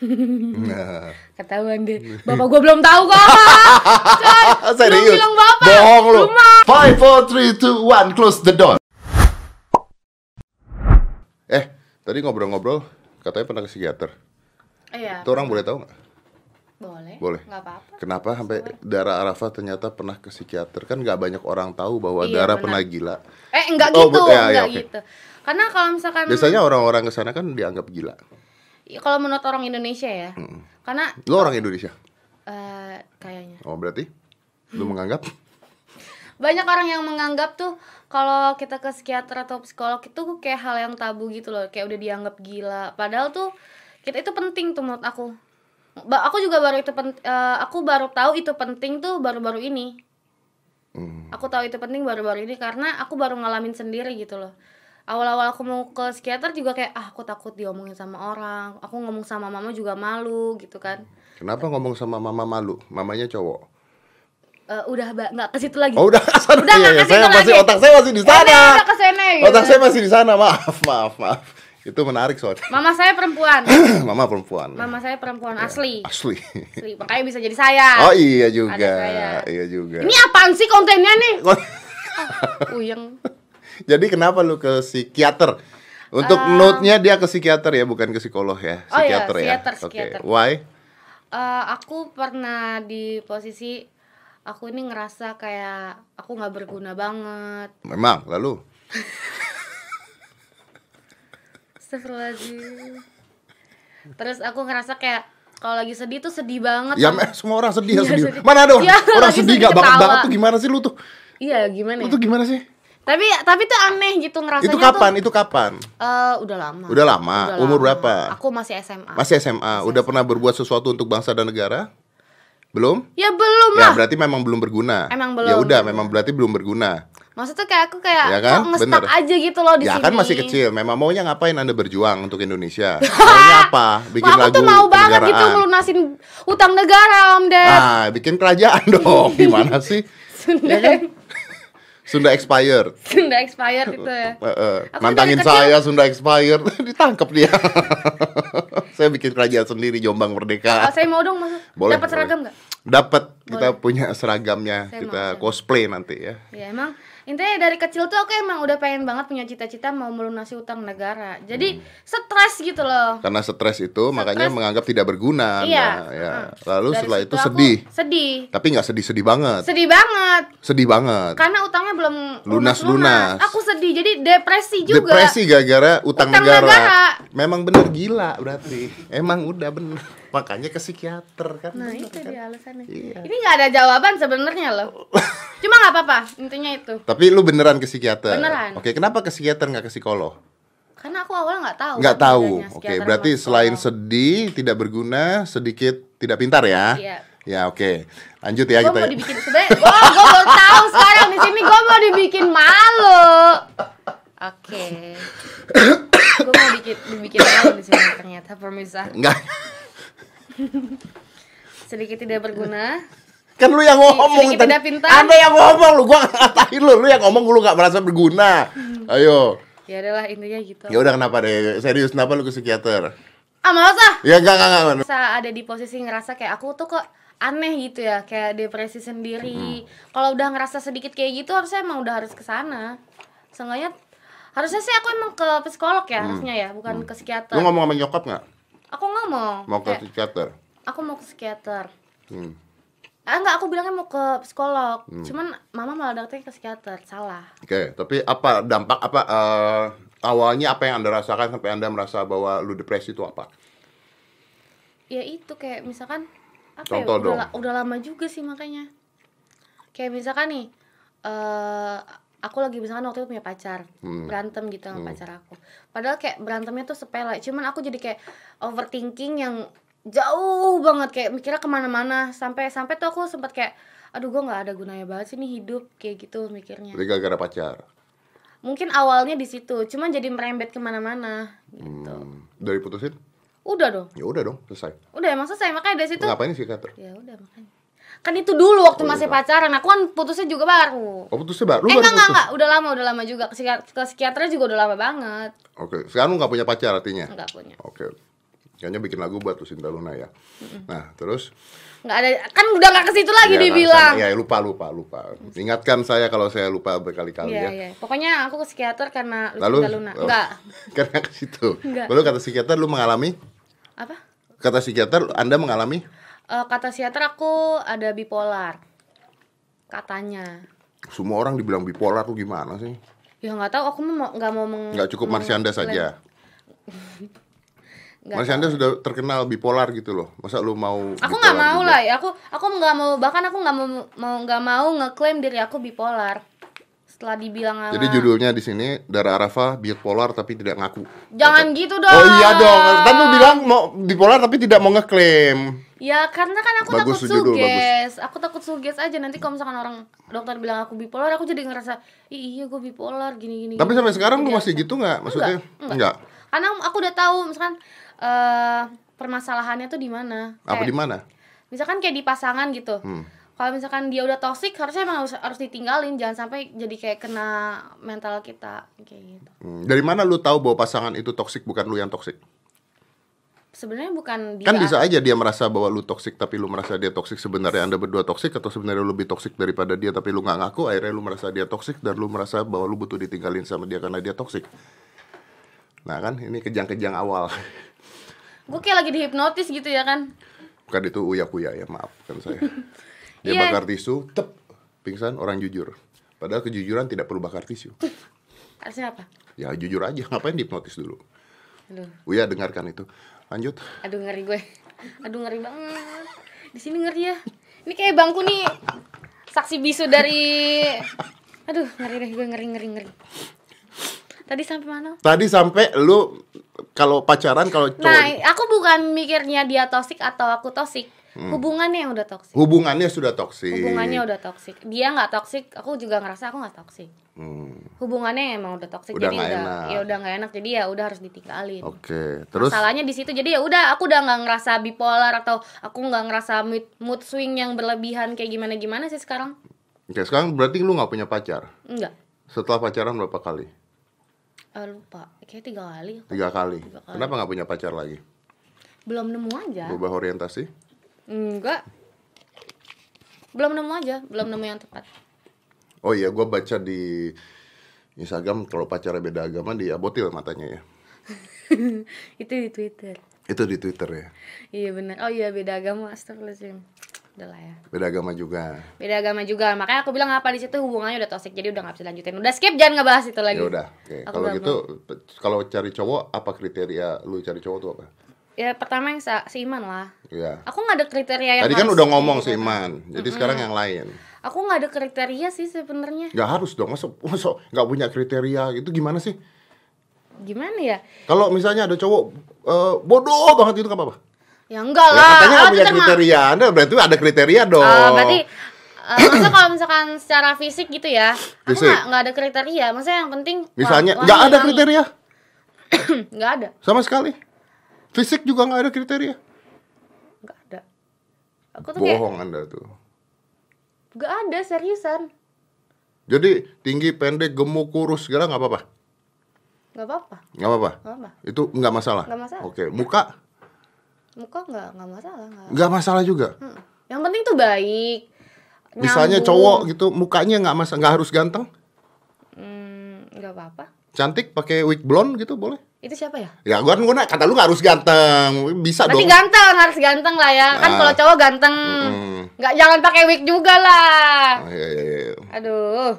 Nah, Ketahuan deh. Bapak gue belum tahu kok. Coy, belum serius. bilang bapak. Bohong lu. Five, four, three, two, one, close the door. Eh, tadi ngobrol-ngobrol, katanya pernah ke psikiater. Iya. Itu orang boleh tahu nggak? Boleh. Boleh. Nggak apa-apa. Kenapa sampai Dara Arafah ternyata pernah ke psikiater? Kan nggak banyak orang tahu bahwa Iya, Dara pernah gila. Eh, enggak Oh, gitu, ya, ya, enggak oke. gitu. Karena kalau misalkan Biasanya orang-orang ke sana kan dianggap gila. Ya, kalau menurut orang Indonesia ya. Karena Lu orang Indonesia. eh, kayaknya. Oh, berarti? Lu menganggap? Banyak orang yang menganggap tuh kalau kita ke psikiater atau psikolog itu kayak hal yang tabu gitu loh. Kayak udah dianggap gila. Padahal tuh kita itu penting tuh menurut aku. Ba- aku juga baru itu pen- eh, aku baru tahu itu penting tuh baru-baru ini. Hmm. aku tahu itu penting baru-baru ini karena aku baru ngalamin sendiri gitu loh awal-awal aku mau ke psikiater juga kayak ah aku takut diomongin sama orang aku ngomong sama mama juga malu gitu kan kenapa ngomong sama mama malu? Mamanya cowok. Eh, udah nggak ke situ lagi Oh, udah. Udah nggak Iya, iya, ke saya situ masih lagi. otak saya masih di sana. udah ke sana gitu. Otak saya masih di sana. Maaf, maaf, maaf. Itu menarik soalnya. Mama saya perempuan. Mama perempuan. Mama saya perempuan asli. Asli. Asli. Makanya bisa jadi saya. Oh iya juga. Iya juga. Ini apaan sih kontennya nih? Uyeng. Jadi kenapa lu ke psikiater? Untuk note-nya dia ke psikiater ya, bukan ke psikolog ya. Ah. Oh iya, Psikiater ya. psikiater, Oke. psikiater. Why? Eh, aku pernah di posisi aku ini ngerasa kayak aku nggak berguna banget. Memang, lalu Astagfirullahaladzim. Terus aku ngerasa kayak kalau lagi sedih tuh sedih banget. ya sama- semua orang sedih ya Iya, sedih. sedih. Mana ada orang, Iya, orang sedih sedih gak ketawa. banget tuh gimana sih lu tuh? Iya gimana Lu ya? tuh gimana sih? Tapi tapi tuh aneh gitu ngerasanya Itu kapan? tuh. Itu kapan? Eh, udah lama. Udah lama. Umur berapa? Aku masih SMA. Masih SMA. Udah pernah berbuat sesuatu untuk bangsa dan negara? Belum? Ya belum Ya lah. berarti memang belum berguna. Emang Ya belum. udah, memang berarti belum berguna. Maksudnya kayak aku kayak Ya kan? kok ngestak aja gitu loh di ya sini. kan masih kecil. Memang maunya ngapain Anda berjuang untuk Indonesia? Maunya apa? Bikin lagu tuh mau banget gitu ngelunasin utang negara Om Ded. Ah, bikin kerajaan dong. Gimana sih? Ya kan? Sunda expired. Sunda expired itu ya. Eh, Aku nantangin kecil- saya Sunda expired ditangkap dia. saya bikin kerajaan sendiri Jombang Oh, Merdeka. saya mau dong masuk. Boleh, Dapat seragam nggak? Dapat kita punya seragamnya, Saya kita mau, saya cosplay nanti ya. Ya emang intinya dari kecil tuh aku emang udah pengen banget punya cita-cita mau melunasi utang negara. Jadi Hmm. stres gitu loh. Karena stres itu makanya menganggap tidak berguna. Iya. Anda, ya. Lalu Dari setelah itu sedih. Sedih. Tapi nggak sedih-sedih banget. Sedih banget. Sedih banget. Karena utangnya belum Lunas-lunas. Aku sedih jadi depresi juga. Depresi gara-gara utang, Utang negara. negara. Memang bener gila berarti. Emang udah bener. Makanya ke psikiater kan. Nah itu kan? dia alasannya. Iya. Ini nggak ada jawaban sebenarnya loh. Cuma nggak apa-apa intinya itu. Tapi lu beneran ke psikiater? Beneran. Oke, kenapa ke psikiater nggak ke psikolog? Karena aku awalnya nggak tahu. Nggak tahu. Oke, berarti selain psikolog. sedih, tidak berguna, sedikit tidak pintar ya? Iya. Ya, oke. Lanjut ya Gue kita. mau dibikin sebenarnya. Gue gue baru tahu sekarang di sini gue mau dibikin malu. Oke. gue mau bikin dibikin malu di sini ternyata pemirsa. Enggak. Sedikit tidak berguna. Kan lu yang ngomong sedikit tadi. tidak pintar. Anda yang ngomong lu, gua ngatain lu. Lu yang ngomong lu gak merasa berguna. Ayo. Ya adalah intinya gitu. Ya udah kenapa deh? Serius kenapa lu ke psikiater? Ah males ah. Ya enggak enggak enggak. Bisa ada di posisi ngerasa kayak aku tuh kok aneh gitu ya kayak depresi sendiri kalau udah ngerasa sedikit kayak gitu harusnya emang udah harus ke sana seenggaknya harusnya sih aku emang ke psikolog ya harusnya ya bukan ke psikiater Lu ngomong sama nyokap nggak? Aku ngomong Mau ke psikiater? aku mau ke psikiater Hmm. ah enggak aku bilangnya mau ke psikolog cuman mama malah datangnya ke psikiater salah Oke, tapi apa dampak apa eh, awalnya apa yang Anda rasakan sampai Anda merasa bahwa lu depresi itu apa? ya itu kayak misalkan apa Contoh ya udah, dong. la- udah lama juga sih makanya kayak misalkan nih eh aku lagi misalkan waktu itu punya pacar. Hmm. berantem gitu sama pacar aku. Padahal kayak berantemnya tuh sepele. Cuman aku jadi kayak overthinking yang jauh banget. Kayak mikirnya ke mana-mana. Sampai sampai tuh aku sempat kayak aduh gue nggak ada gunanya banget sih nih hidup. Kayak gitu mikirnya. Jadi gara-gara pacar. mungkin awalnya di situ. Cuman jadi merembet ke mana-mana. Gitu. Hmm. Dari putusin? udah dong. Ya udah dong, selesai. udah emang selesai. Makanya dari situ ngapain di psikiater? ya udah makanya kan itu dulu waktu Oh, masih iya. pacaran aku kan putusnya juga baru Oh, putusnya baru? Lu eh enggak enggak enggak udah lama udah lama juga ke, ke psikiaternya juga udah lama banget Oke, sekarang lu nggak punya pacar artinya? enggak punya Oke. Kayaknya bikin lagu buat Lucinta Luna ya. Nah, terus nggak ada kan udah nggak ke situ lagi ya, dibilang Ya, lupa lupa lupa. Ingatkan saya kalau saya lupa berkali-kali Iya, ya. iya. Pokoknya aku ke psikiater karena Lalu Lucinta Luna. oh, Enggak. Karena ke situ. Enggak. Lalu kata psikiater lu mengalami Apa? kata psikiater Anda mengalami Eh, kata psikiater aku ada bipolar. Katanya. semua orang dibilang bipolar tuh gimana sih? Ya nggak tahu aku mau nggak mau meng, Nggak cukup Marsyanda saja. Marsyanda sudah terkenal bipolar gitu loh. Masa lu mau Aku nggak mau juga? lah ya. Aku aku nggak mau bahkan aku nggak mau mau nggak mau ngeklaim diri aku bipolar. Setelah dibilang sama Jadi judulnya di sini Dara Arafah bipolar tapi tidak ngaku. Jangan gitu dong. Oh iya dong. Kan lu bilang mau bipolar tapi tidak mau ngeklaim. Ya karena kan aku Bagus takut judul, suges. Aku takut suges aja nanti kalau misalkan orang dokter bilang aku bipolar, aku jadi ngerasa "Ih, iya gue bipolar gini gini. Tapi gini." sampai sekarang lu masih gitu nggak? Maksudnya Enggak, enggak. Karena aku udah tahu misalkan eh permasalahannya tuh di mana. Apa di mana? Misalkan kayak di pasangan gitu. Hmm. Kalau misalkan dia udah toksik, harusnya emang harus, harus ditinggalin, jangan sampai jadi kayak kena mental kita kayak gitu. Hmm, Dari mana lu tahu bahwa pasangan itu toksik bukan lu yang toksik? Sebenarnya bukan dia Kan bisa aja dia merasa bahwa lu toksik tapi lu merasa dia toksik sebenarnya Anda berdua toksik atau sebenarnya lu lebih toksik daripada dia tapi lu nggak ngaku akhirnya lu merasa dia toksik dan lu merasa bahwa lu butuh ditinggalin sama dia karena dia toksik. Nah kan ini kejang-kejang awal. gue kayak lagi dihipnotis gitu ya kan. Bukan itu uya-kuya ya maaf kan saya. Dia Iya. bakar tisu, tep, pingsan orang jujur. Padahal kejujuran tidak perlu bakar tisu. Harusnya apa? Ya jujur aja, ngapain dihipnotis dulu? Aduh. Uya dengarkan itu. Lanjut. Aduh ngeri gue. Aduh ngeri banget. Di sini ngeri ya. Ini kayak bangku nih saksi bisu dari Aduh, ngeri deh gue ngeri ngeri ngeri. Tadi sampai mana? Tadi sampai lu kalau pacaran kalau cowok Nah, aku bukan mikirnya dia toksik atau aku toksik. Hmm. Hubungannya yang udah toksik. hubungannya sudah toksik. Hubungannya udah toksik. Dia nggak toksik, aku juga ngerasa aku nggak toksik. Hmm, Hubungannya emang udah toksik, Udah jadi nggak udah enak. ya udah nggak enak, jadi ya udah harus ditinggalin. Oke, terus Salahnya di situ, jadi ya udah aku udah nggak ngerasa bipolar atau aku nggak ngerasa mood, mood swing yang berlebihan kayak gimana gimana sih sekarang? Oke, sekarang berarti lu nggak punya pacar. Enggak. Setelah pacaran berapa kali? Eh, lupa, kayak tiga kali. Tiga kali. Tiga kali. Kenapa nggak punya pacar lagi? Belum nemu aja. Berubah orientasi? Enggak. Belum nemu aja, belum nemu yang tepat. Oh iya, gua baca di Instagram kalau pacarnya beda agama diabotil matanya ya. Itu di Twitter. Itu di Twitter ya. Iya benar. Oh iya beda agama, astagfirullahaladzim. Udah lah ya. Beda agama juga. Beda agama juga. Makanya aku bilang apa di situ hubungannya udah toxic, jadi udah gak bisa lanjutin. Udah skip jangan ngebahas itu lagi. Ya udah. Oke. Aku Kalau nggak gitu kalau cari cowok apa kriteria lu cari cowok tuh apa? Ya pertama yang seiman lah. Ya. Aku nggak ada kriteria yang Tadi kan udah ngomong seiman. Jadi sekarang yang lain. Aku nggak ada kriteria sih sebenarnya. Nggak harus dong. Masa, masa nggak punya kriteria itu gimana sih? Gimana ya? Kalau misalnya ada cowok eh, bodoh banget itu nggak apa-apa. Ya enggak Ya lah. katanya nggak itu punya kriteria. Anda berarti ada kriteria dong. Ah, berarti eh, maksudnya kalau misalkan secara fisik gitu ya, aku Fisik. nggak nggak ada kriteria. Maksudnya yang penting Misalnya nggak ada kriteria Nggak ada, sama sekali. Fisik juga nggak ada kriteria. nggak ada. Aku tuh kayak Bohong Anda tuh. nggak ada seriusan. Jadi tinggi, pendek, gemuk, kurus segala nggak apa-apa. Nggak apa-apa. Nggak apa-apa. Nggak apa. Itu nggak masalah. Nggak masalah. Oke, muka Muka nggak nggak masalah. Nggak. nggak masalah juga. Hmm. Yang penting tuh baik. Misalnya nyambung. cowok gitu, mukanya nggak masa nggak harus ganteng, Hmm, nggak apa-apa. Cantik, pakai wig blonde gitu boleh. Itu siapa ya? Ya gua kan gua kata lu nggak harus ganteng, bisa Berarti dong. ganteng, harus ganteng lah ya. Kan Nah. kalau cowok ganteng. Mm. Nggak jangan pakai wig juga lah. Oh, iya, iya, iya. Aduh.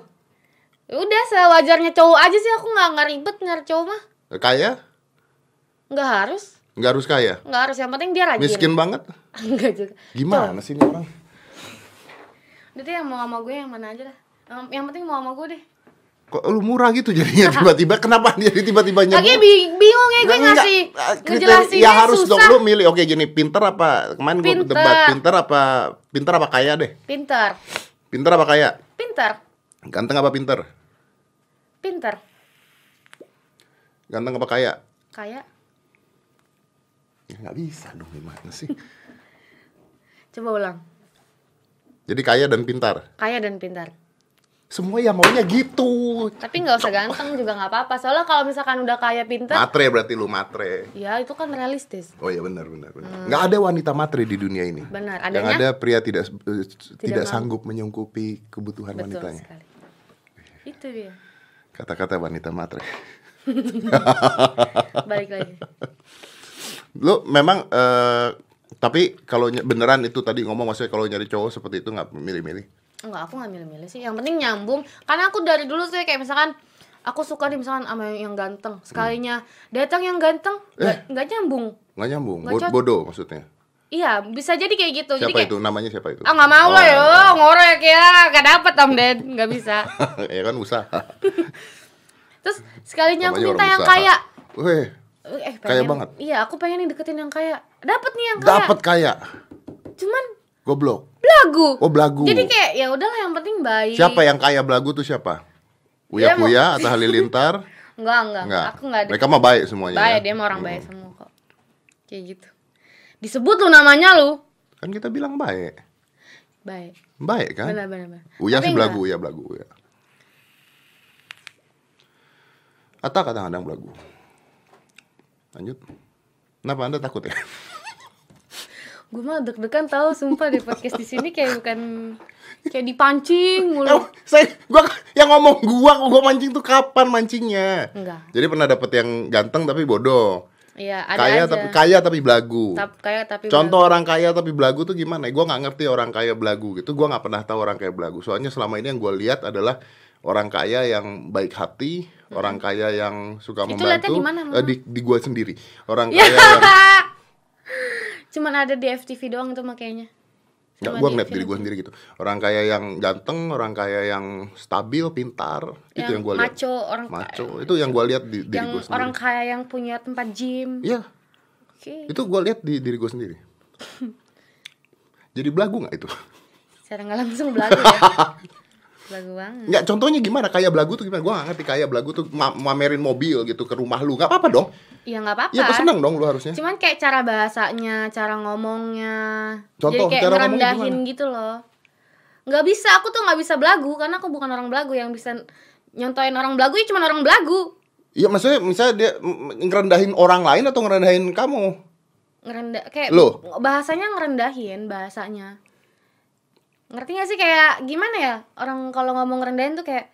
Ya Udah sewajarnya cowok aja sih aku nggak nggak ribet nyari cowok mah. Kaya? Nggak harus. Nggak harus kaya. Nggak harus yang penting dia rajin. Miskin banget? Enggak juga. Gimana sih ini orang? Udah deh yang mau sama gue yang mana aja lah. Yang penting mau sama gue deh. Kok lu murah gitu jadinya tiba-tiba? Kenapa dia tiba-tiba nyebut? Lagi bi- bingung ya gue Nggak, ngasih kriteria- ngejelasinnya ya harus susah. dong lu milih oke gini pinter apa kemarin Pinter. debat pinter apa pinter apa kaya deh Pinter. pinter apa kaya Pinter. ganteng apa pinter Pinter. ganteng apa kaya Kayak ya nggak bisa dong gimana sih coba ulang. jadi kaya dan pintar Kaya dan pintar. Semua ya maunya gitu. Tapi nggak usah ganteng juga nggak apa-apa. Soalnya kalau misalkan udah kaya pinter, Matre berarti lu matre. ya itu kan realistis. Oh iya benar benar benar. Nggak ada wanita matre di dunia ini. Benar. Yang Adanya ada pria tidak eh, tidak, mau. sanggup menyangkupi kebutuhan betul wanitanya. sekali. Itu dia. Kata-kata wanita matre. Balik lagi. Lu memang eh, tapi kalau beneran itu tadi ngomong maksudnya kalau nyari cowok seperti itu nggak milih-milih. Enggak, aku nggak milih-milih sih. Yang penting nyambung. Karena aku dari dulu sih kayak misalkan aku suka nih misalkan sama yang, ganteng. Sekalinya datang yang ganteng nggak nggak nyambung. Nggak nyambung. Nggak Bo- bodoh maksudnya. Iya, bisa jadi kayak gitu. jadi Siapa kayak itu? Namanya siapa itu? Ah nggak mau lah Oh. ya, ngorek ya, gak dapet om Ded, nggak bisa. ya kan usaha. Terus sekalinya aku Namanya minta orang yang usaha. kaya, Weh, eh Kaya pengen, banget. Iya, aku pengen nih deketin yang kaya. Dapet nih yang kaya. dapat kaya. Cuman Goblok. belagu. Oh, belagu. Jadi kayak ya udahlah yang penting baik. Siapa yang kaya belagu tuh siapa? Uya Kuya atau Halilintar? Enggak, enggak, Enggak. Aku enggak ada. Mereka mah baik semuanya. Baik, ya? dia mah orang baik semua kok. Kayak gitu. Disebut lu namanya lu. Kan kita bilang baik. Baik. Baik kan? Benar, benar, benar. Uya Tapi sih belagu, Uya belagu, Uya. Atau kadang-kadang belagu. Lanjut. Kenapa Anda takut ya? Gue mah deg-degan tahu sumpah di podcast di sini kayak bukan kayak dipancing mulu. Oh, saya gua yang ngomong gua gua mancing tuh kapan mancingnya? Enggak. Jadi pernah dapet yang ganteng tapi bodoh. Iya, ada kaya aja. tapi kaya tapi belagu. Tap- kayak tapi Contoh orang kaya tapi belagu tuh gimana? Gue nggak ngerti orang kaya belagu gitu. Gue nggak pernah tahu orang kaya belagu. Soalnya selama ini yang gue lihat adalah orang kaya yang baik hati, orang kaya yang suka Itu membantu. di mana, Mama? Eh, di di gue sendiri. Orang Ya. kaya yang Cuman ada di FTV doang tuh makanya. nggak Cuma gue ngeliat diri gue sendiri gitu. Orang kaya yang ganteng, orang kaya yang stabil, pintar. itu yang gue lihat. maco, orang Maco. kaya. Itu yang gue lihat di diri yang gue sendiri. orang kaya yang punya tempat gym. Iya, Oke. itu gue lihat di diri gue sendiri. Jadi belagu nggak itu? Secara nggak langsung belagu ya. belagu banget. Nggak, contohnya gimana? Kaya belagu tuh gimana? Gue gak ngerti kaya belagu tuh ma- mamerin mobil gitu ke rumah lu. Gak apa-apa dong. Ya nggak apa-apa. Iya, seneng dong lu harusnya. Cuman kayak cara bahasanya, cara ngomongnya. Contoh, Jadi kayak cara ngerendahin gitu loh. Nggak bisa, aku tuh nggak bisa belagu karena aku bukan orang belagu yang bisa nyontoin orang belagu ya cuma orang belagu. Iya, maksudnya misalnya dia ngerendahin orang lain atau ngerendahin kamu? Ngerendah kayak Loh. bahasanya ngerendahin bahasanya. Ngerti gak sih kayak gimana ya? Orang kalau ngomong ngerendahin tuh kayak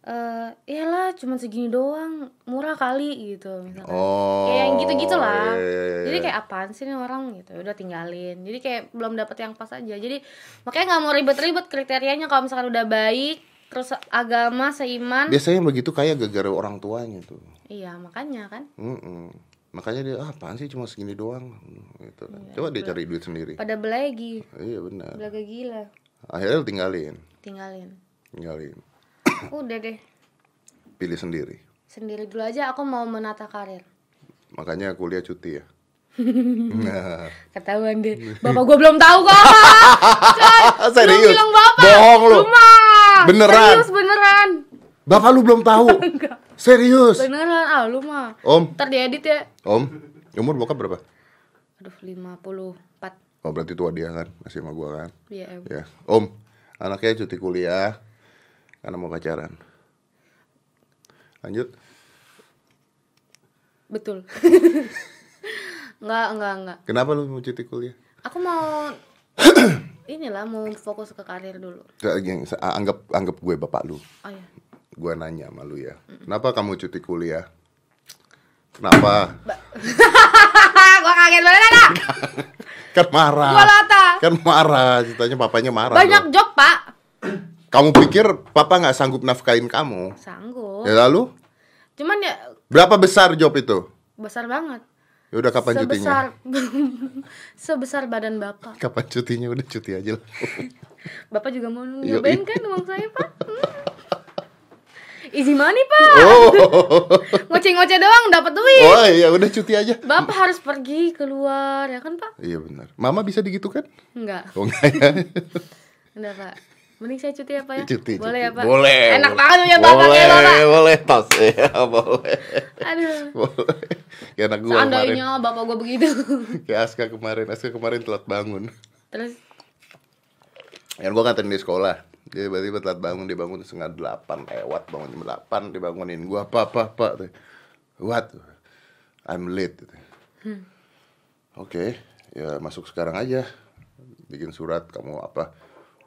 eh iyalah cuma segini doang, murah kali gitu misalkan. Oh. kayak yang gitu-gitu lah. iya, iya, iya. Jadi kayak apaan sih nih orang gitu, udah tinggalin. Jadi kayak belum dapet yang pas aja. Jadi makanya nggak mau ribet-ribet kriterianya kalau misalkan udah baik, terus agama, seiman. Biasanya begitu kayak gara-gara orang tuanya tuh. Iya, makanya kan. Mm-mm. Makanya dia ah, apaan sih cuma segini doang gitu. Iya, Coba dia cari duit sendiri. Pada belagi, Iya benar. belaga gila. Akhirnya lu tinggalin, Tinggalin. tinggalin. Udah deh, Pilih sendiri. sendiri dulu aja aku mau menata karir. Makanya kuliah cuti ya. nah, Ketahuan deh. Bapak gua belum tahu kok. Serius. Belum bilang bapak. Bohong lu. Beneran? Serius beneran. Bapak lu belum tahu. Serius. Beneran. Ah, lu mah. Om, Ntar diedit ya. Om, umur bokap berapa? Aduh, 54. Oh, berarti tua dia kan, masih sama gua kan. Iya, em. Ya, Om, anaknya cuti kuliah karena mau pacaran. Lanjut. Betul. enggak, enggak, enggak. Kenapa lu mau cuti kuliah? Aku mau inilah mau fokus ke karir dulu. Anggap anggap gue bapak lu. Oh ya. Gua nanya sama lu ya. Kenapa kamu cuti kuliah? Kenapa? gua kaget banget ada. Kan marah. Gua lata. Kan marah, ceritanya papanya marah. Banyak dong. job, Pak. Kamu pikir papa nggak sanggup nafkain kamu? Sanggup. Ya lalu Cuman ya berapa besar job itu? besar banget. Ya udah kapan cutinya? Sebesar sebesar badan Bapak. Kapan cutinya? Udah cuti aja lah. Bapak juga mau nyobain kan uang saya, Pak? Hmm. Easy money, Pak. Oh, Ngoceh-ngoceh doang dapat duit. oh ya udah cuti aja. Bapak harus pergi keluar, ya kan, Pak? Iya benar. Mama bisa digitukan? Enggak. Oh enggak ya? Udah, Pak. Mending saya cuti apa ya? Cuti, Boleh cuti. ya, Pak? Boleh. Enak boleh. banget punya Bapak boleh, Bapak. Boleh, tos. Ya, boleh. Aduh. Boleh. Kayak anak gua kemarin. Seandainya bapak gua begitu. Kayak Aska kemarin. Aska kemarin telat bangun. Terus Yang gua ngatain di sekolah. Dia tiba-tiba telat bangun, dia bangun setengah delapan lewat, bangun jam delapan, dia bangunin gua apa apa apa. What? I'm late. Oke, ya masuk sekarang aja. Bikin surat kamu apa?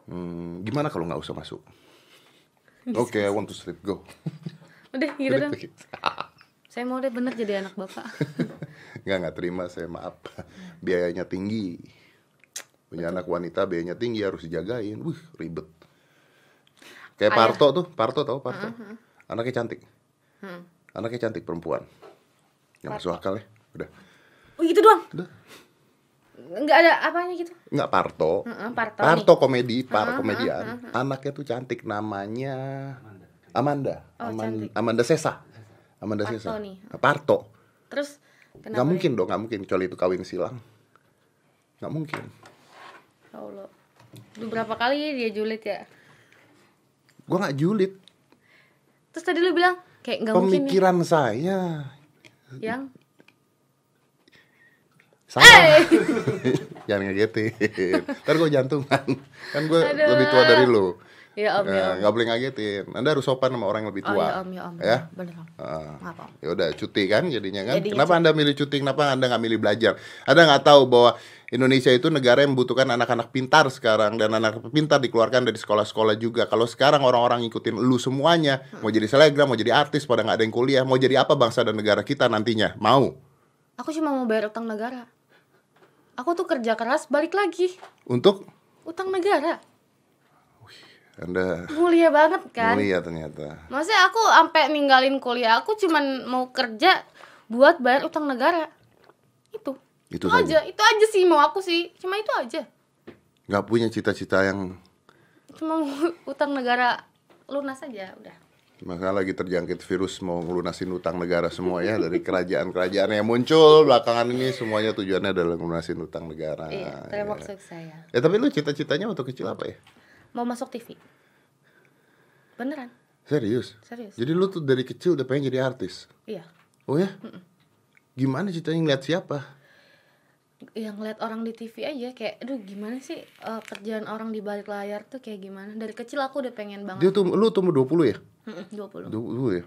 Hmm, gimana kalau nggak usah masuk? Oke, I want to sleep. Go. Udah gitu dong. Saya mau deh bener jadi anak bapak. Nggak nggak terima saya maaf. Biayanya tinggi. Punya anak wanita biayanya tinggi harus dijagain. Wih ribet. Kayak Ayah. Parto tuh, Parto tau Parto? Anaknya cantik. Hmm. Anaknya cantik perempuan. Nggak masuk akal ya. Udah. Oh gitu doang. Udah. Nggak ada apanya gitu. Nggak Parto. Heeh, Parto Parto komedi, par komedian. Anaknya tuh cantik namanya Amanda. Oh, Aman- cantik. Amanda Sesa. Amanda Parto Sesa. nih. Parto. Terus Nggak kenapa? mungkin dong, nggak mungkin kecuali itu kawin silang. Nggak mungkin. Ya Allah. Udah berapa kali dia julid ya? Gua nggak julid. Terus tadi lu bilang kayak nggak mungkin nih. Pemikiran saya yang salah. Jangan ngagetin. Ntar gue jantungan. Kan gue lebih tua dari lu. Ya om ya om. nggak boleh ngagetin. Anda harus sopan sama orang yang lebih Oh tua. ya om ya om. Ya? Bener om. Maaf om. Ya udah cuti kan jadinya kan. Jadinya Kenapa Anda milih cuti? Kenapa Anda nggak milih belajar? Anda nggak tahu bahwa Indonesia itu negara yang membutuhkan anak-anak pintar sekarang dan anak pintar dikeluarkan dari sekolah-sekolah juga. Kalau sekarang orang-orang ngikutin lu semuanya, mau jadi selebgram, mau jadi artis, pada nggak ada yang kuliah, mau jadi apa bangsa dan negara kita nantinya? Mau? Aku cuma mau bayar utang negara. Aku tuh kerja keras balik lagi. Untuk Utang negara. Anda Mulia banget kan? mulia ternyata. Maksudnya aku sampai ninggalin kuliah aku cuman mau kerja buat bayar utang negara. Itu. Itu aja. Itu aja sih mau aku sih. Cuma itu aja. Nggak punya cita-cita yang Cuma utang negara lunas aja udah. Maka lagi terjangkit virus mau ngelunasin utang negara semua ya dari kerajaan-kerajaan yang muncul belakangan ini semuanya tujuannya adalah ngelunasin utang negara. iya, ya. saya. Ya tapi lu cita-citanya waktu kecil apa ya? Mau masuk TV. Beneran? Serius? Serius? Jadi lu tuh dari kecil udah pengen jadi artis? Iya. Oh ya? Gimana ceritanya ngeliat siapa? Yang ngeliat orang di TV aja kayak aduh gimana sih eh, kerjaan orang di balik layar tuh kayak gimana dari kecil aku udah pengen banget Dia tuh lu tuh umur 20 ya? Mm-mm, 20 20 ya?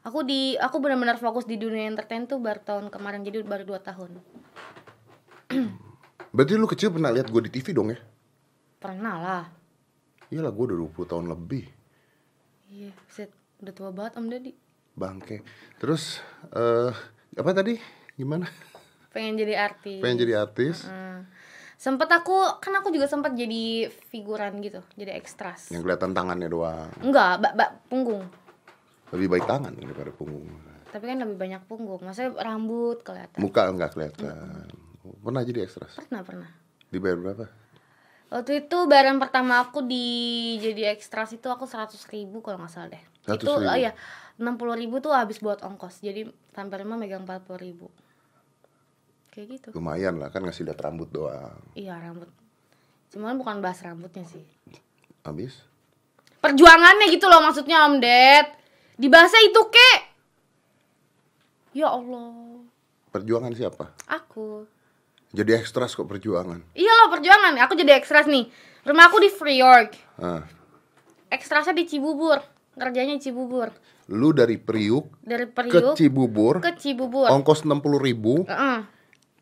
aku di aku benar-benar fokus di dunia entertain tuh baru tahun kemarin jadi baru 2 tahun Berarti lu kecil pernah lihat gue di TV dong ya? pernah lah Iyalah gue udah 20 tahun lebih iya set udah tua banget om Dadi Bangke Terus eh apa tadi? Gimana? pengen jadi artis Pengen jadi artis? Hmm. sempet aku kan aku juga sempet jadi figuran gitu jadi ekstras Yang kelihatan tangannya doang enggak bak bak punggung Lebih baik tangan daripada punggung tapi kan lebih banyak punggung maksudnya rambut kelihatan Muka nggak kelihatan Pernah jadi ekstras? pernah pernah Dibayar berapa? Waktu itu bayaran pertama aku di jadi ekstras itu aku 100 ribu kalau nggak salah deh. 100.000? Itu oh ya 60 ribu tuh habis buat ongkos. Jadi tampil mah megang 40 ribu. Kayak gitu. Lumayan lah kan ngasih lihat rambut doang Iya rambut. Cuman bukan bahas rambutnya sih. Habis? Perjuangannya gitu loh maksudnya Om Ded. Di bahasa itu kek. Ya Allah. Perjuangan siapa? Aku. Jadi ekstras kok perjuangan Iya loh perjuangan. Aku jadi ekstras nih. Rumah aku di Free York. ah. Ekstrasnya di Cibubur. Kerjanya di Cibubur. Lu dari Priuk Dari ke Priuk Cibubur ke Cibubur. Ongkos 60 ribu Heeh.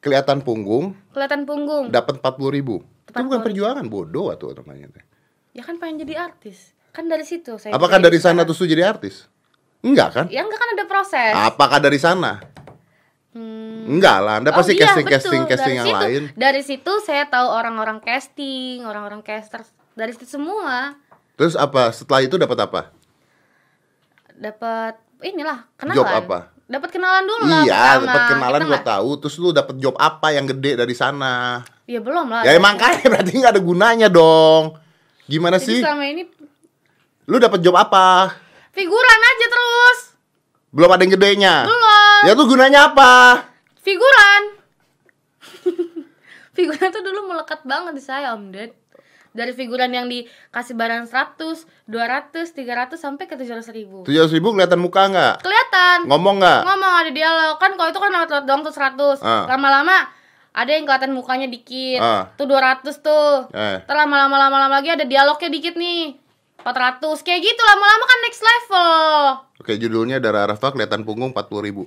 Kelihatan punggung kelihatan punggung Dapat 40 ribu Itu bukan 40.000. perjuangan bodoh atau namanya teh. ya kan pengen jadi artis kan dari situ saya Apakah dari sana lu jadi artis? Enggak kan? ya enggak kan ada proses Apakah dari sana? Hmm. Enggak lah, Anda Oh pasti iya, casting betul. casting casting Dari yang situ- lain. dari situ saya tahu orang-orang casting orang-orang caster dari situ semua Terus apa? Setelah itu dapat apa? dapat inilah kenalan Job apa? Dapat kenalan dulu lah Iya, dapat kenalan nggak- tahu. Terus lu dapat job apa yang gede dari sana? ya belum lah Ya emang kan berarti nggak ada gunanya dong. Gimana jadi sih? selama ini Lu dapat job apa? figuran aja terus Belum ada yang gedenya. belum Ya tuh gunanya apa? figuran figuran tuh dulu melekat banget di saya om Ded dari figuran yang dikasih barang 100, 200, 300 sampai ke 700 ribu Tujuh ratus ribu kelihatan muka nggak? kelihatan Ngomong nggak? ngomong ada dialog kan kalau itu kan lewat lewat doang tuh 100 Ah. lama-lama ada yang kelihatan mukanya dikit Ah. tuh 200 tuh Eh. Ntar lama-lama lama-lama lagi ada dialognya dikit nih 400 kayak gitu lama-lama kan next level Oke, judulnya Dara Arafah kelihatan punggung 40 ribu.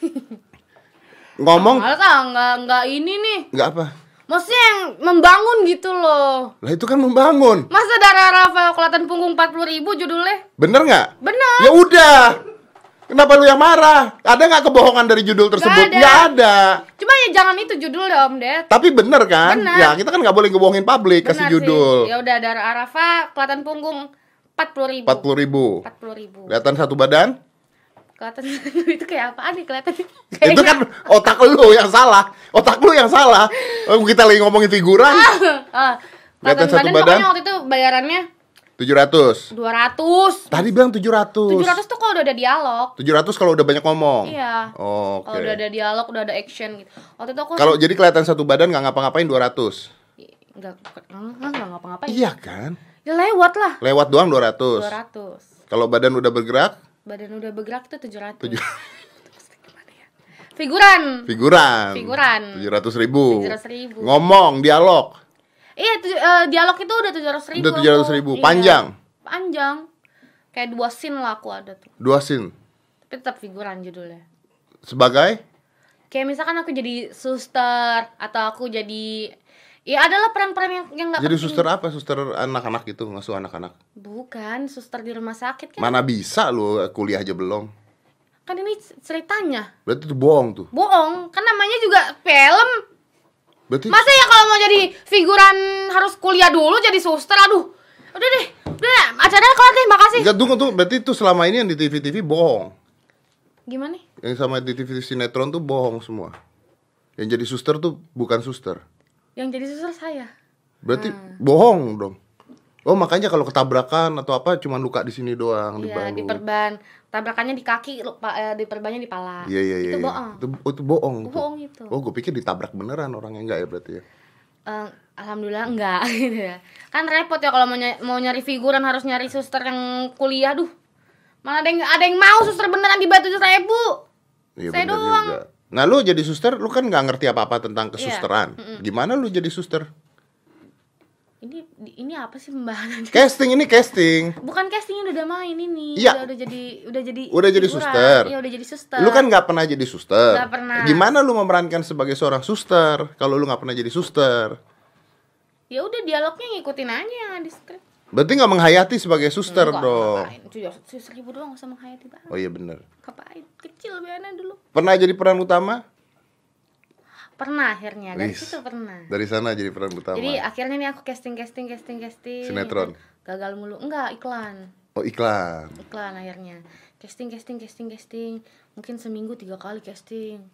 Ngomong Malah ah nggak nggak ini nih nggak apa? Maksudnya yang membangun gitu loh Lah itu kan membangun. masa darah Rafael kelihatan punggung 40 ribu judulnya Bener nggak? bener Ya udah. Kenapa lu yang marah? Ada nggak kebohongan dari judul tersebut? ada. Nggak ada. cuma ya jangan itu judulnya om Ded Tapi bener kan? Bener. Ya kita kan nggak boleh ngebohongin publik kasih judul. Ya udah darah Arafa kelihatan punggung 40 ribu. 40 ribu. 40 ribu. Kelihatan satu badan? Kelihatan itu kayak apaan nih kelihatan? Itu kan otak lu yang salah. Otak lu yang salah. Oh, Kita lagi ngomongin figuran. ah, Kelihatan kelihatan satu badan, badan? waktu itu bayarannya 700. 200. Tadi bilang 700. 700 tuh kalau udah ada dialog. 700 kalau udah banyak ngomong. Iya. Oh, Oke. Kalau udah ada dialog, udah ada action gitu. Waktu itu aku Kalau jadi kelihatan satu badan nggak ngapa-ngapain 200. enggak enggak enggak ngapa-ngapain. Iya kan? Ya lewat lah. Lewat doang 200. 200. Kalau badan udah bergerak, Badan udah bergerak tuh 700. tujuh Figuran. figuran. Figuran. 700 ribu. 700.000. Ngomong, dialog. Iya, tu- eh, dialog itu udah 700 ribu Udah 700.000. Panjang? Panjang Kayak dua scene lah aku ada tuh Dua scene. Tapi tetap figuran judulnya Sebagai Kayak misalkan aku jadi suster Atau aku jadi Ya adalah peran-peran yang, yang gak jadi penting. suster apa? Suster anak-anak gitu, ngasuh anak-anak. Bukan, suster di rumah sakit kan Mana bisa lu kuliah aja belum? Kan ini ceritanya Berarti itu bohong tuh. Bohong, kan namanya juga film Berarti Masa ya kalau mau jadi figuran harus kuliah dulu jadi suster Aduh, udah deh Udah deh, acaranya kelar deh, makasih Enggak tunggu tuh, berarti itu selama ini yang di TV-TV bohong. Gimana? Yang sama di TV sinetron tuh bohong semua. Yang jadi suster tuh bukan suster. Yang jadi suster saya Berarti Hmm. bohong dong. Oh makanya kalau ketabrakan atau apa cuma luka di sini doang di Iya, di perban. Tabrakannya di kaki, lu- pa- eh, di perbannya di pala. Iya iya iya. Itu iya. bohong. Itu, itu bohong. Bohong itu. Oh gue pikir ditabrak beneran orangnya enggak ya berarti ya. Eh, alhamdulillah enggak gitu ya. Kan repot ya kalau mau nyari, mau nyari figuran harus nyari suster yang kuliah, duh. Mana ada yang ada yang mau suster beneran dibayar tujuh ribu. Iya Saya doang. juga. Nah lu jadi suster, lu kan nggak ngerti apa-apa tentang Iya. kesusteran. Gimana lu jadi suster? Ini ini apa sih pembahasan? Casting ini casting. Bukan casting udah main ini. Iya. Udah, udah jadi udah jadi Udah jadi figuran. suster. Iya, udah jadi suster. Lu kan nggak pernah jadi suster. Nggak pernah. Gimana lu memerankan sebagai seorang suster kalau lu nggak pernah jadi suster? Ya udah dialognya ngikutin aja di skrip. Berarti nggak menghayati sebagai suster Enggak, dong. ngapain. Tujuh tujuh ribu doang gak usah menghayati banget. Oh iya bener. Ngapain? Kecil biarnya dulu. Pernah jadi peran utama? Pernah akhirnya dari Wis. situ pernah. Dari sana jadi peran utama. Jadi akhirnya nih aku casting casting casting casting. Sinetron. Gagal mulu. Enggak, iklan. Oh iklan. Iklan akhirnya. Casting casting casting casting. Mungkin seminggu tiga kali casting.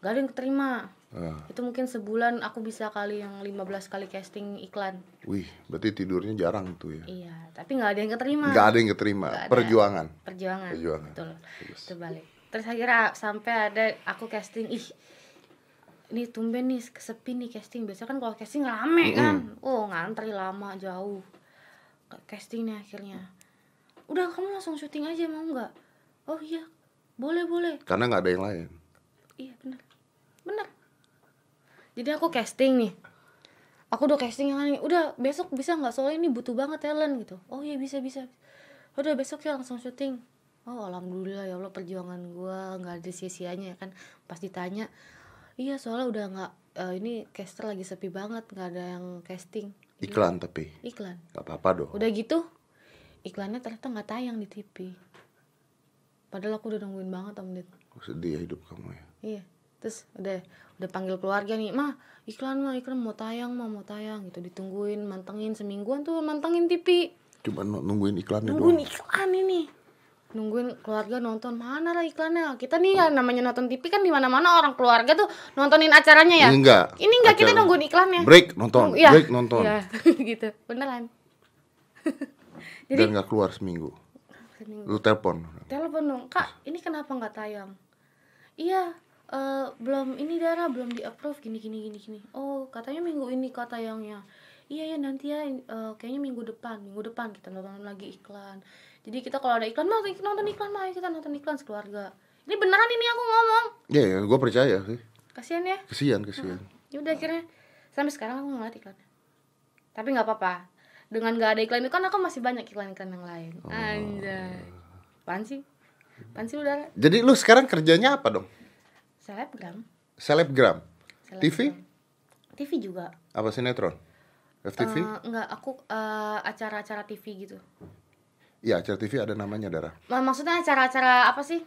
Gak ada yang keterima. Ah, Itu mungkin sebulan aku bisa kali yang 15 kali casting iklan. wih, berarti tidurnya jarang tuh ya. Iya, tapi nggak ada yang keterima. Nggak ada yang keterima. Ada. Perjuangan. Perjuangan. Perjuangan. Betul. Terbalik. Terus akhirnya sampai ada aku casting, ih ini tumben nih sepi nih casting. Biasanya kan kalau casting rame kan. Oh, ngantri lama jauh. Casting nih akhirnya. Udah kamu langsung syuting aja mau nggak? Oh iya, boleh boleh. Karena nggak ada yang lain. Iya bener Bener. Jadi aku casting nih. Aku udah casting yang ini Udah besok bisa nggak? Soalnya ini butuh banget talent gitu. Oh iya bisa bisa. Udah besok ya langsung syuting. Oh alhamdulillah ya Allah perjuangan gua nggak ada sia-sianya ya kan? Pas ditanya Iya soalnya udah nggak eh, Ini caster lagi sepi banget nggak ada yang casting. Iklan tapi. Iklan. Gak apa-apa dong. Udah gitu Iklannya ternyata nggak tayang di TV Padahal aku udah nungguin banget om Sedih ya hidup kamu ya. Iya. Terus udah udah panggil keluarga nih, "Mah, iklan mah, iklan mau tayang, mah mau tayang." gitu ditungguin, mantengin semingguan tuh mantengin TV. Cuma nu- nungguin iklannya Nungguin doang. iklan ini. Nungguin keluarga nonton mana lah iklannya. Kita nih ya namanya nonton TV kan di mana-mana orang keluarga tuh nontonin acaranya ya. Ini enggak. Ini enggak kita Acara- nungguin iklannya. Break nonton, Iya. break nonton. Iya, gitu. Beneran. Dan nggak keluar seminggu. Lu telepon. telepon dong kak ini kenapa nggak tayang iya eh, belum ini darah belum di approve gini gini gini gini. Oh katanya minggu ini kak tayangnya iya ya nanti ya eh, kayaknya minggu depan minggu depan kita nonton lagi iklan. Jadi kita kalau ada iklan mah nonton iklan ayo kita nonton iklan sekeluarga. Ini beneran ini aku ngomong? Ya, ya gue percaya sih. kasihan ya? Kesian, kesian. ya udah akhirnya sampai sekarang aku ngeliat iklannya tapi nggak apa-apa. Dengan nggak ada iklan itu kan aku masih banyak iklan-iklan yang lain. Oh. anjay. Apaan sih? Sih udara Jadi lu sekarang kerjanya apa dong? Selebgram Selebgram. Selebgram. TV? TV juga Apa sinetron? FTV? Eh, enggak aku eh, acara-acara TV gitu Iya, acara TV ada namanya, Dara. Ma- maksudnya acara-acara apa sih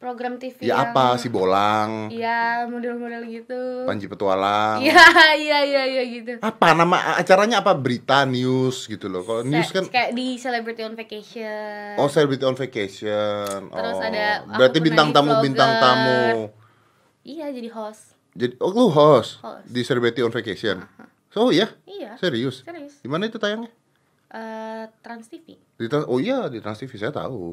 program TV Ya yang apa, si Bolang, iya model-model gitu Panji Petualang. iya iya iya iya gitu Apa nama acaranya apa? Berita, news gitu loh. Kalau news kan kayak di Celebrity on Vacation Oh, Celebrity on Vacation. Terus oh. ada Berarti bintang tamu vlogger. bintang tamu. iya jadi host Jadi oh lu host, Host. di Celebrity on Vacation. Oh iya? iya Serius? serius Di mana itu tayangnya? Eh, Trans TV Di Trans- oh iya di Trans TV saya tahu.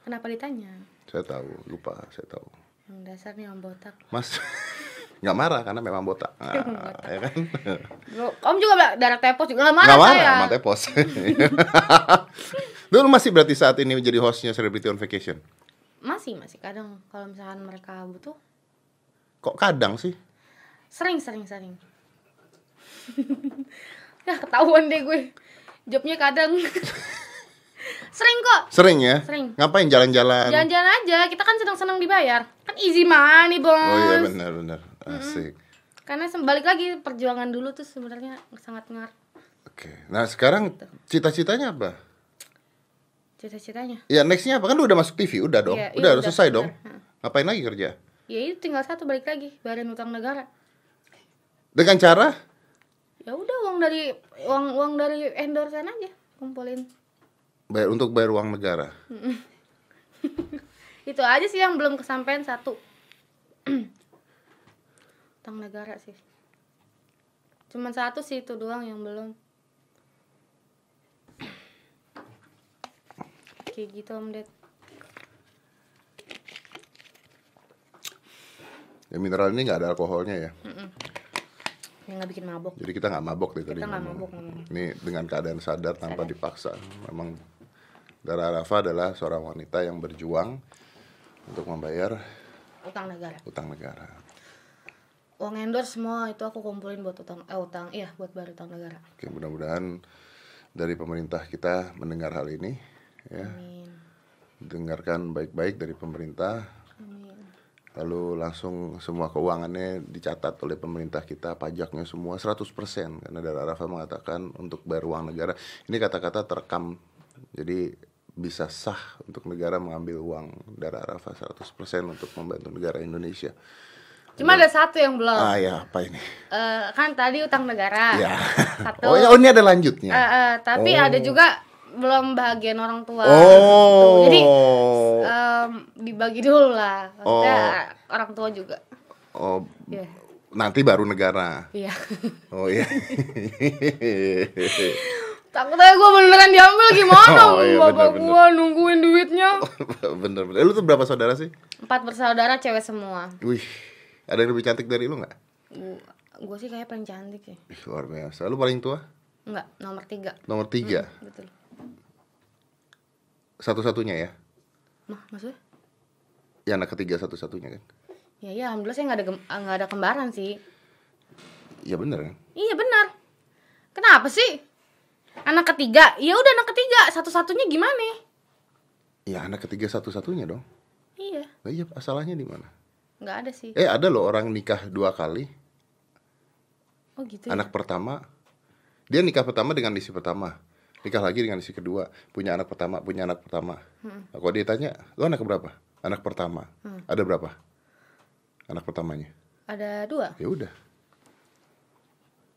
kenapa ditanya Saya tahu, lupa saya tahu. yang dasar nih om botak Mas nggak marah karena memang botak. Nah, ya kan? Om juga darah tepos juga nggak marah Nggak marah, saya emang tepos. Dulu masih berarti saat ini menjadi hostnya Celebrity on Vacation. masih masih kadang kalau misalkan mereka butuh Kok kadang sih? sering sering sering ya ketahuan deh gue jobnya kadang sering kok. Sering ya? Sering. Ngapain? Jalan-jalan? jalan-jalan aja. Kita kan senang-senang dibayar. Kan easy money bos Oh iya benar benar. Asik. karena sem- balik lagi perjuangan dulu tuh sebenarnya sangat ngar Oke. Nah, sekarang cita-citanya apa? cita-citanya? Ya nextnya apa? Kan lu udah masuk TV udah dong. Iya, iya, udah, udah, selesai udah. dong ngapain lagi kerja? Ya itu tinggal satu balik lagi. Bayarin utang negara. Dengan cara? Ya udah uang dari uang uang dari endorsean aja. Kumpulin bayar untuk bayar uang negara. Itu aja sih yang belum kesampaian satu. Utang negara sih. Cuman satu sih itu doang yang belum. Kayak gitu om Ded. Ya mineral ini nggak ada alkoholnya ya. Yang nggak bikin mabok. Jadi kita nggak mabok deh tadi kita nggak ngomong. mabok ini dengan keadaan sadar tanpa dipaksa memang Dara Arafa adalah seorang wanita yang berjuang untuk membayar utang negara. utang negara. Uang endorse semua itu aku kumpulin buat utang eh utang iya buat bayar utang negara. Oke mudah-mudahan dari pemerintah kita mendengar hal ini ya. Amin. Dengarkan baik-baik dari pemerintah. Amin. Lalu langsung semua keuangannya dicatat oleh pemerintah kita pajaknya semua 100% karena Dara Arafa mengatakan untuk bayar uang negara ini kata-kata terekam. Jadi bisa sah untuk negara mengambil uang Dara Arafa 100% untuk membantu negara Indonesia. Cuma ada satu yang belum. Ah ya apa ini? Eh, kan tadi utang negara. Ya. Satu. Oh ya oh, ini ada lanjutnya. Eh, eh, tapi Oh. ada juga belum bagian orang tua. Oh. Jadi em, dibagi dulu lah. Maksudnya orang tua juga. Oh Iya. nanti baru negara. Iya. Oh iya takutnya gue beneran diambil gimana Oh, iya, bapak gue nungguin duitnya bener bener Eh, lu tuh berapa saudara sih empat bersaudara cewek semua Wih, ada yang lebih cantik dari lu nggak? gue sih kayak paling cantik ya Ih, luar biasa. Lu paling tua? enggak nomor tiga Nomor tiga. betul Satu-satunya ya? mah maksudnya Ya anak ketiga satu-satunya kan? ya ya alhamdulillah saya nggak ada gem- nggak ada kembaran sih Iya bener kan? iya benar kenapa sih anak ketiga ya udah anak ketiga satu-satunya gimana Ya anak ketiga satu-satunya dong. iya Nah, iya, asalahnya di mana? nggak ada sih Eh ada loh orang nikah dua kali. oh gitu ya? Anak pertama, dia nikah pertama dengan istri pertama. Nikah lagi dengan istri kedua. Punya anak pertama, punya anak pertama. Hmm. Nah, Kalau dia tanya, lu anak berapa? Anak pertama. Ada berapa? Anak pertamanya. ada dua Ya udah.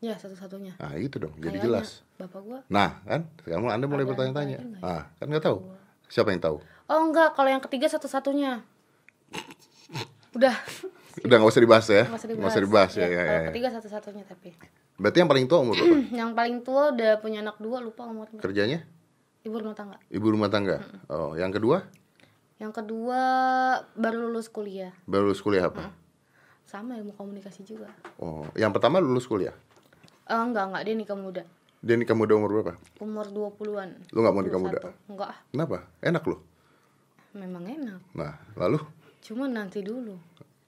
Ya satu-satunya Nah itu dong, jadi Kayaknya jelas. bapak gua Nah, kan? Sekarang Anda mulai bertanya-tanya. ya? Ah, kan nggak tahu. Siapa yang tahu? oh enggak kalau yang ketiga satu-satunya udah Udah nggak usah dibahas ya. nggak usah Nggak usah dibahas ya. Ya, ya, ya, ya. ketiga satu-satunya tapi Berarti yang paling tua umur berapa? yang paling tua udah punya anak dua lupa umurnya Kerjanya? ibu rumah tangga Ibu rumah tangga. Oh, yang kedua? yang kedua baru lulus kuliah Baru lulus kuliah apa? sama ilmu komunikasi juga Oh, yang pertama lulus kuliah. Eh, enggak enggak dia nikah muda Dia nikah muda umur berapa? umur 20-an Lu nggak mau nikah muda? 21. enggak Kenapa? Enak loh. memang enak Nah, lalu? cuma nanti dulu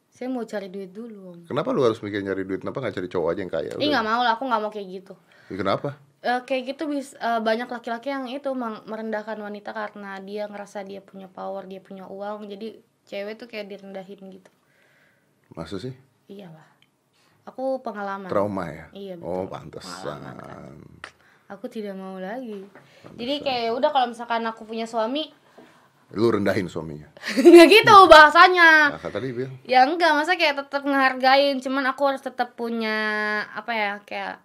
Saya mau cari duit dulu. Om. Kenapa lu harus mikir nyari duit? Kenapa nggak cari cowok aja yang kaya? Ih nggak mau lah, aku nggak mau kayak gitu. Ya, kenapa? Eh, kayak gitu bis eh, banyak laki-laki yang itu merendahkan wanita karena dia ngerasa dia punya power, dia punya uang, jadi cewek tuh kayak direndahin gitu. Masa sih? Iyalah. Aku pengalaman. Trauma ya? Iya, betul. Oh, pantesan. Aku tidak mau lagi. Jadi kayak udah kalau misalkan aku punya suami, Lu rendahin suaminya. nggak gitu bahasanya. Nah, kata dia Ya enggak, masa kayak tetap ngehargain, cuman aku harus tetap punya apa ya, kayak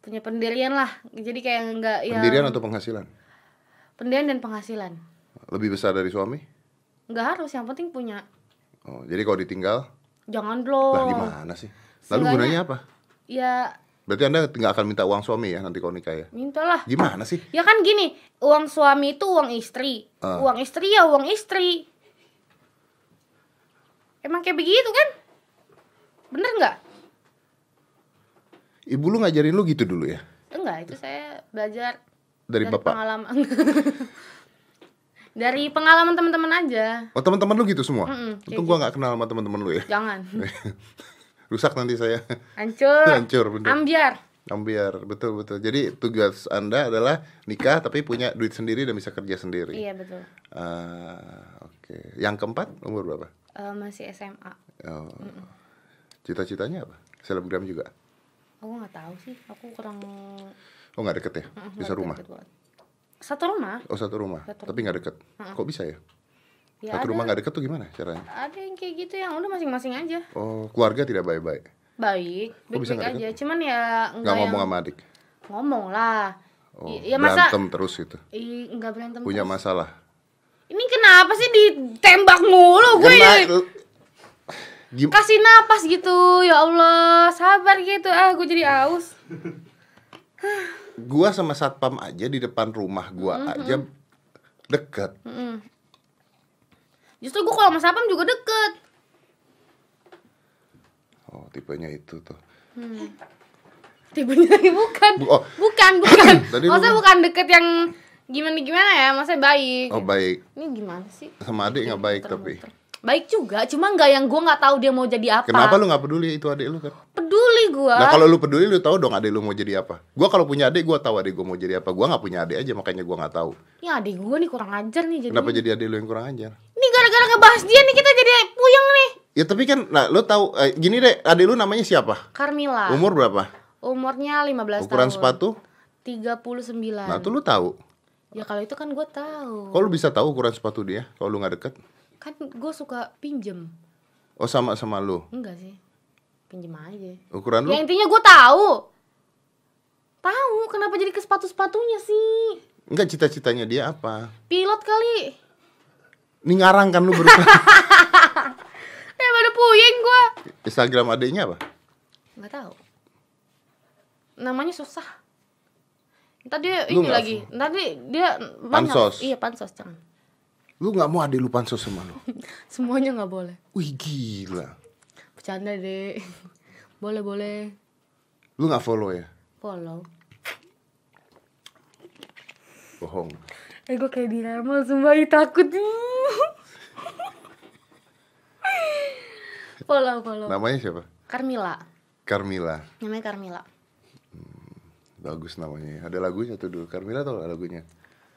punya pendirian lah. Jadi kayak enggak ya pendirian atau penghasilan? pendirian dan penghasilan. Lebih besar dari suami? Enggak harus, yang penting punya. Oh, jadi kalau ditinggal, Jangan lah loh. gimana sih? Lalu gunanya apa? Ya Berarti anda nggak akan minta uang suami ya nanti kalau nikah ya? mintalah. Gimana sih? Ya kan gini, uang suami itu uang istri. Ah. Uang istri ya uang istri. Emang kayak begitu kan? Bener nggak? Ibu lu ngajarin lu gitu dulu ya? Enggak, itu saya belajar Dari bapak? pengalaman. dari pengalaman teman-teman aja. Oh teman-teman lu gitu semua? Mm-mm, kayak Untung gua nggak kenal sama teman-teman lu ya. Jangan. Rusak nanti saya. Hancur. Hancur, bener. Ambiar. Ambiar, betul betul. Jadi tugas anda adalah nikah tapi punya duit sendiri dan bisa kerja sendiri. Iya betul. Ah, Oke. Yang keempat umur berapa? Eh, masih SMA. Oh. Cita-citanya apa? Selebgram juga? Aku nggak tahu sih. Aku kurang. Oh nggak deket ya? Bisa rumah? deket banget. Satu rumah. Oh satu rumah, Satu tapi nggak deket. Kok bisa ya? Ya satu ada. rumah nggak deket tuh gimana caranya? Ada yang kayak gitu yang udah masing-masing aja. Oh keluarga tidak baik-baik. Baik, baik-baik aja. Cuman ya Nggak enggak yang ngomong sama adik. ngomong lah. Oh, ya masa berantem terus gitu. Ih, enggak berantem. Punya terus. masalah. Ini kenapa sih ditembak mulu gue? Kena, Gim- Kasih napas gitu. Ya Allah, sabar gitu. Ah, gue jadi aus. gua sama satpam aja di depan rumah gua Mm-hmm. aja deket. Mm-mm. Justru gue kalau sama Sapam juga deket. Oh tipenya itu tuh. Tipenya lagi bukan. Bu- oh. Bukan, bukan. Tadi Maksudnya bukan deket yang gimana-gimana ya, maksudnya baik. Oh baik. Ini gimana sih? Sama adik nggak baik tapi. Baik juga, cuma nggak yang gue nggak tahu dia mau jadi apa. Kenapa lu nggak peduli itu adik lu kan? Peduli gue. Nah kalau lu peduli lu tahu dong adik lu mau jadi apa. Gua kalau punya adik gua tahu adik gua mau jadi apa. Gua nggak punya adik aja makanya gua nggak tahu. Ya adik gue nih kurang ajar nih jadi. Kenapa jadi adik lu yang kurang ajar? Ini gara-gara ngebahas dia nih kita jadi puyeng nih. Ya tapi kan, nah lu tahu eh, gini deh, adik lu namanya siapa? Carmila. Umur berapa? Umurnya 15 Ukuran tahun. sepatu? 39. Nah tuh lu tahu. Ya kalau itu kan gue tahu. Kok lu bisa tahu ukuran sepatu dia kalau lu nggak deket? Kan gue suka pinjem. Oh sama sama lu. Enggak sih. Pinjem aja. Ukuran lu? Ya intinya gue tahu. Tahu kenapa jadi ke sepatu-sepatunya sih? Enggak cita-citanya dia apa? Pilot kali. Ini ngarang kan lu berusaha. Eh pada puyeng gue. Instagram adiknya apa? Nggak tahu. Namanya susah. Ntar dia Lu ini lagi. Dia, dia banyak. Pansos. Iya pansos jangan. Lu nggak mau adik lu pansos sama lu? Semuanya nggak boleh. Wih gila. Bercanda deh. boleh boleh. Lu nggak follow ya? Follow. Bohong. Eh gue kayak diramal sumpah takut. follow follow. Namanya siapa? Carmila. Carmila. Namanya Carmila. Bagus namanya. Ada lagunya tuh dulu. Carmila tau lagunya?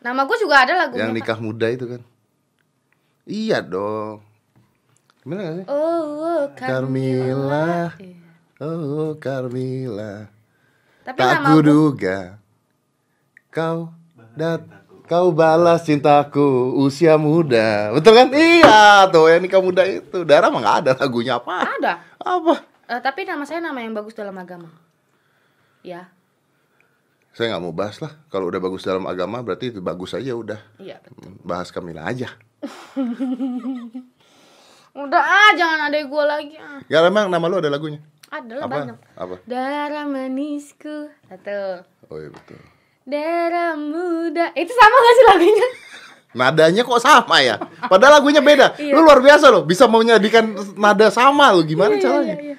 Nama gue juga ada lagunya. Yang nikah muda itu kan? Iya dong. Gimana gak sih? Oh, oh Carmila. Iya. Oh Carmila. Tapi Tak nama kuduga kau dat kau balas cintaku usia muda. Betul kan? Iya tuh yang nikah muda itu. Darah mah nggak ada lagunya apa? ada. Apa? Eh, tapi nama saya nama yang bagus dalam agama. Ya, Saya nggak mau bahas lah. Kalau udah bagus dalam agama berarti itu bagus aja udah. iya. Bahas Kamila aja. Udah ah, jangan ada gue lagi. Ah. Ya emang nama lu ada lagunya? Ada lah Apa? banyak. Apa? Darah manisku. Satu. Oh iya betul. Darah muda. Itu sama gak sih lagunya? Nadanya kok sama ya? Padahal lagunya beda. Iya. Lu luar biasa loh, bisa menjadikan nada sama lo. Gimana Iya, caranya? iya, iya.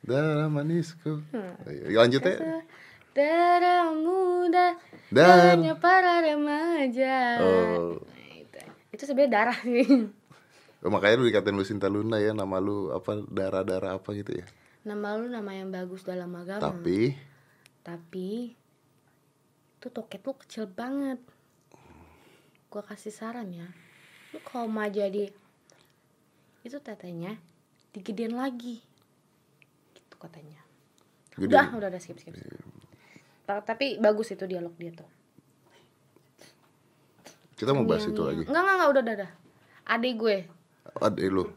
Darah manisku. Ayo, lanjut ya. Darah muda. Dan- Darahnya para remaja. Oh. Itu. Sebenarnya darah sih. Oh, makanya lu dikatain Lucinta Luna ya nama lu apa darah-darah apa gitu ya. Nama lu nama yang bagus dalam agama. Tapi Tapi itu toket lu kecil banget. Gua kasih saran ya. Lu kalau mau jadi itu tetenya digedein lagi. Gitu katanya. Gede. Udah, udah, udah skip, skip. skip. Ta- Tapi bagus itu dialog dia tuh. Kita mau bahas itu lagi. Enggak, enggak, enggak, udah, udah, udah. Adik gue. Adek lu.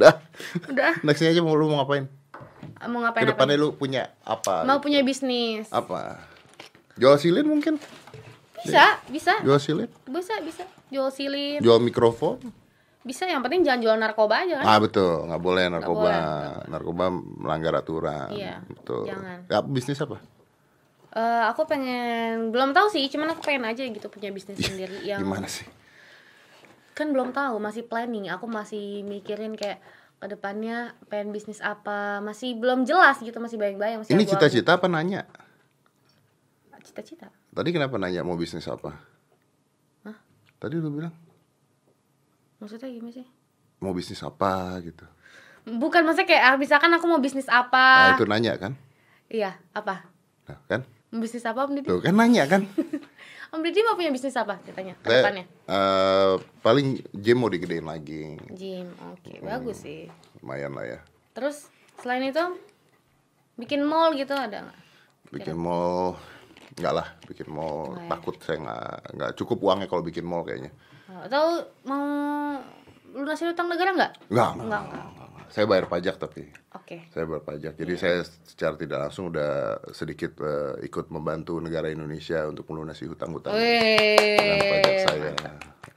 Dah. Udah, Nextnya aja mau lu mau ngapain? mau ngapain Ke depannya lu punya apa? Mau punya bisnis. Apa? Jual silin mungkin? Bisa, bisa. Jual silin? Bisa, bisa. Jual silin. Jual mikrofon? Bisa, yang penting jangan jual narkoba aja kan. Ah betul, nggak boleh narkoba. boleh, Narkoba melanggar aturan. Iya, betul. jangan. Ya, bisnis apa? Eh, aku pengen belum tahu sih, cuman aku pengen aja gitu punya bisnis sendiri yang Gimana sih? kan belum tahu, masih planning. Aku masih mikirin kayak ke depannya pengen bisnis apa, masih belum jelas gitu, masih bayang-bayang. Ini cita-cita apa nanya? Cita-cita. Tadi kenapa nanya mau bisnis apa? Hah? Tadi lu bilang Maksudnya gimana sih? mau bisnis apa gitu. Bukan maksudnya kayak ah, misalkan aku mau bisnis Nah, apa? itu nanya kan? Iya, apa? Nah, kan? Bisnis apa Om Didi? Tuh kan nanya kan? Om Didi mau punya bisnis apa ceritanya? Saya, Ke depannya? eh, paling gym mau digedein lagi. Gym, oke, Hmm. bagus sih. Lumayan lah ya. Terus selain itu bikin mall gitu ada nggak? Bikin mall Enggak lah, bikin mall Nggak ya? takut saya nggak nggak cukup uangnya kalau bikin mall kayaknya. Atau mau lunasin utang negara nggak? Enggak, Nggak, enggak, nggak. Saya bayar pajak tapi Oke. saya bayar pajak. Jadi saya secara tidak langsung udah sedikit eh, ikut membantu negara Indonesia untuk melunasi hutang-hutang dengan pajak saya.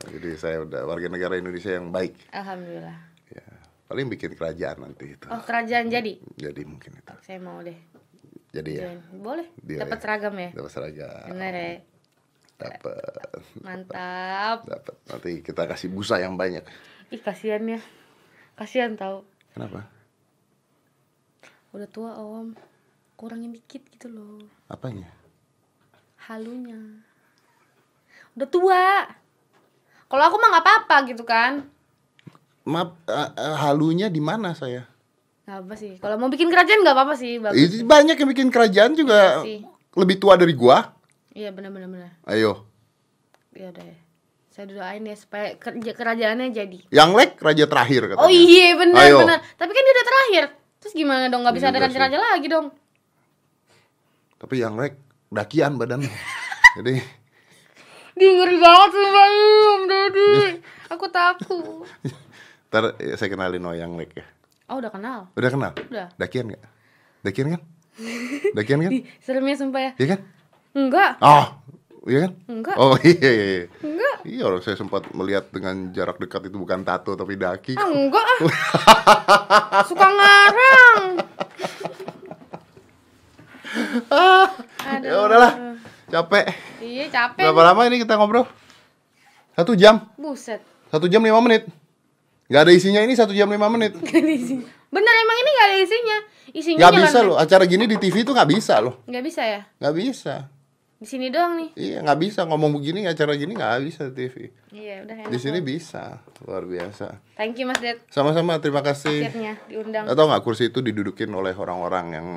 Jadi saya udah warga negara Indonesia yang baik. Alhamdulillah. Ya, paling bikin kerajaan nanti itu. Oh kerajaan jadi? Jadi mungkin itu. Saya mau deh. Jadi ya. Boleh. Dapat ya. seragam ya? dapat seragam, Bener ya. dapat, Mantap. dapat. Nanti kita kasih busa yang banyak. Ih kasihan ya. Kasihan tau. Kenapa? Udah tua om. Kurangin dikit gitu loh. Apanya? Halunya. Udah tua. Kalau aku mah nggak apa-apa gitu kan. Maaf, eh, eh, halunya di mana saya? Gak apa sih. Kalau mau bikin kerajaan nggak apa-apa sih. Bagus banyak yang bikin kerajaan juga sih. lebih tua dari gua. Iya benar-benar benar. Ayo, Ya udah ya. Saya doain ya supaya kerja kerajaannya jadi. yang lek raja terakhir katanya. Oh iya benar Ayo. benar. Tapi kan dia udah terakhir. Terus gimana dong? Gak bisa Iya ada sih. raja-raja lagi dong. Tapi yang lek dakian badannya. Jadi Dia ngeri banget sumpah Ih, Om Dodi. Aku takut. ntar eh, saya kenalin oh yang lek ya. Oh udah kenal. Udah kenal? Udah. Dakian nggak? Dakian kan? Dakian kan? Seremnya sumpah ya. Iya kan? Enggak. Oh, iya kan? Enggak. Oh iya, iya, iya. Enggak. Iya orang saya sempat melihat dengan jarak dekat itu bukan tato tapi daki. Ah, enggak ah. Suka ngarang. Aduh. Ya udahlah, capek. Iya capek. Berapa lama ini kita ngobrol? Satu jam. Buset. Satu jam lima menit. Gak ada isinya ini satu jam lima menit. Bener emang ini gak ada isinya. Isinya Gak bisa loh. Acara gini di TV tuh gak bisa loh. Nggak bisa ya? Gak bisa. Di sini doang nih. Iya gak bisa ngomong begini acara gini gak bisa di TV. Iya, udah enak. Di sini bisa. Luar biasa. Thank you Mas Ded. Sama-sama terima kasih. Akhirnya diundang. Atau nggak kursi itu didudukin oleh orang-orang yang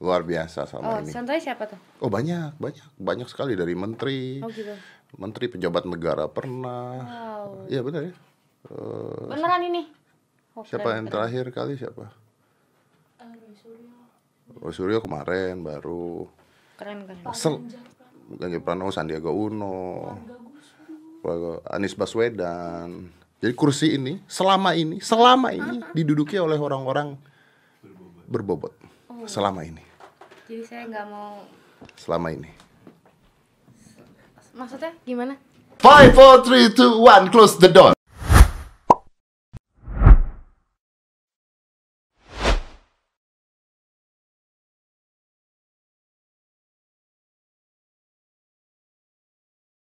luar biasa Oh, sama ini. contohnya siapa tuh? Oh banyak, banyak, banyak sekali dari menteri, Oh gitu. menteri pejabat negara pernah. Wow. Iya benar ya. Eh, Beneran ini? Oh, siapa yang terakhir kali siapa? Oh Suryo kemarin baru. Keren keren. Sel Ganjar Pranowo, Sandiaga Uno, Anies Baswedan. Jadi kursi ini selama ini, selama ini diduduki oleh orang-orang berbobot. Selama ini, Jadi saya nggak mau. selama ini. Maksudnya gimana? Five, four, three, two, one, close the door.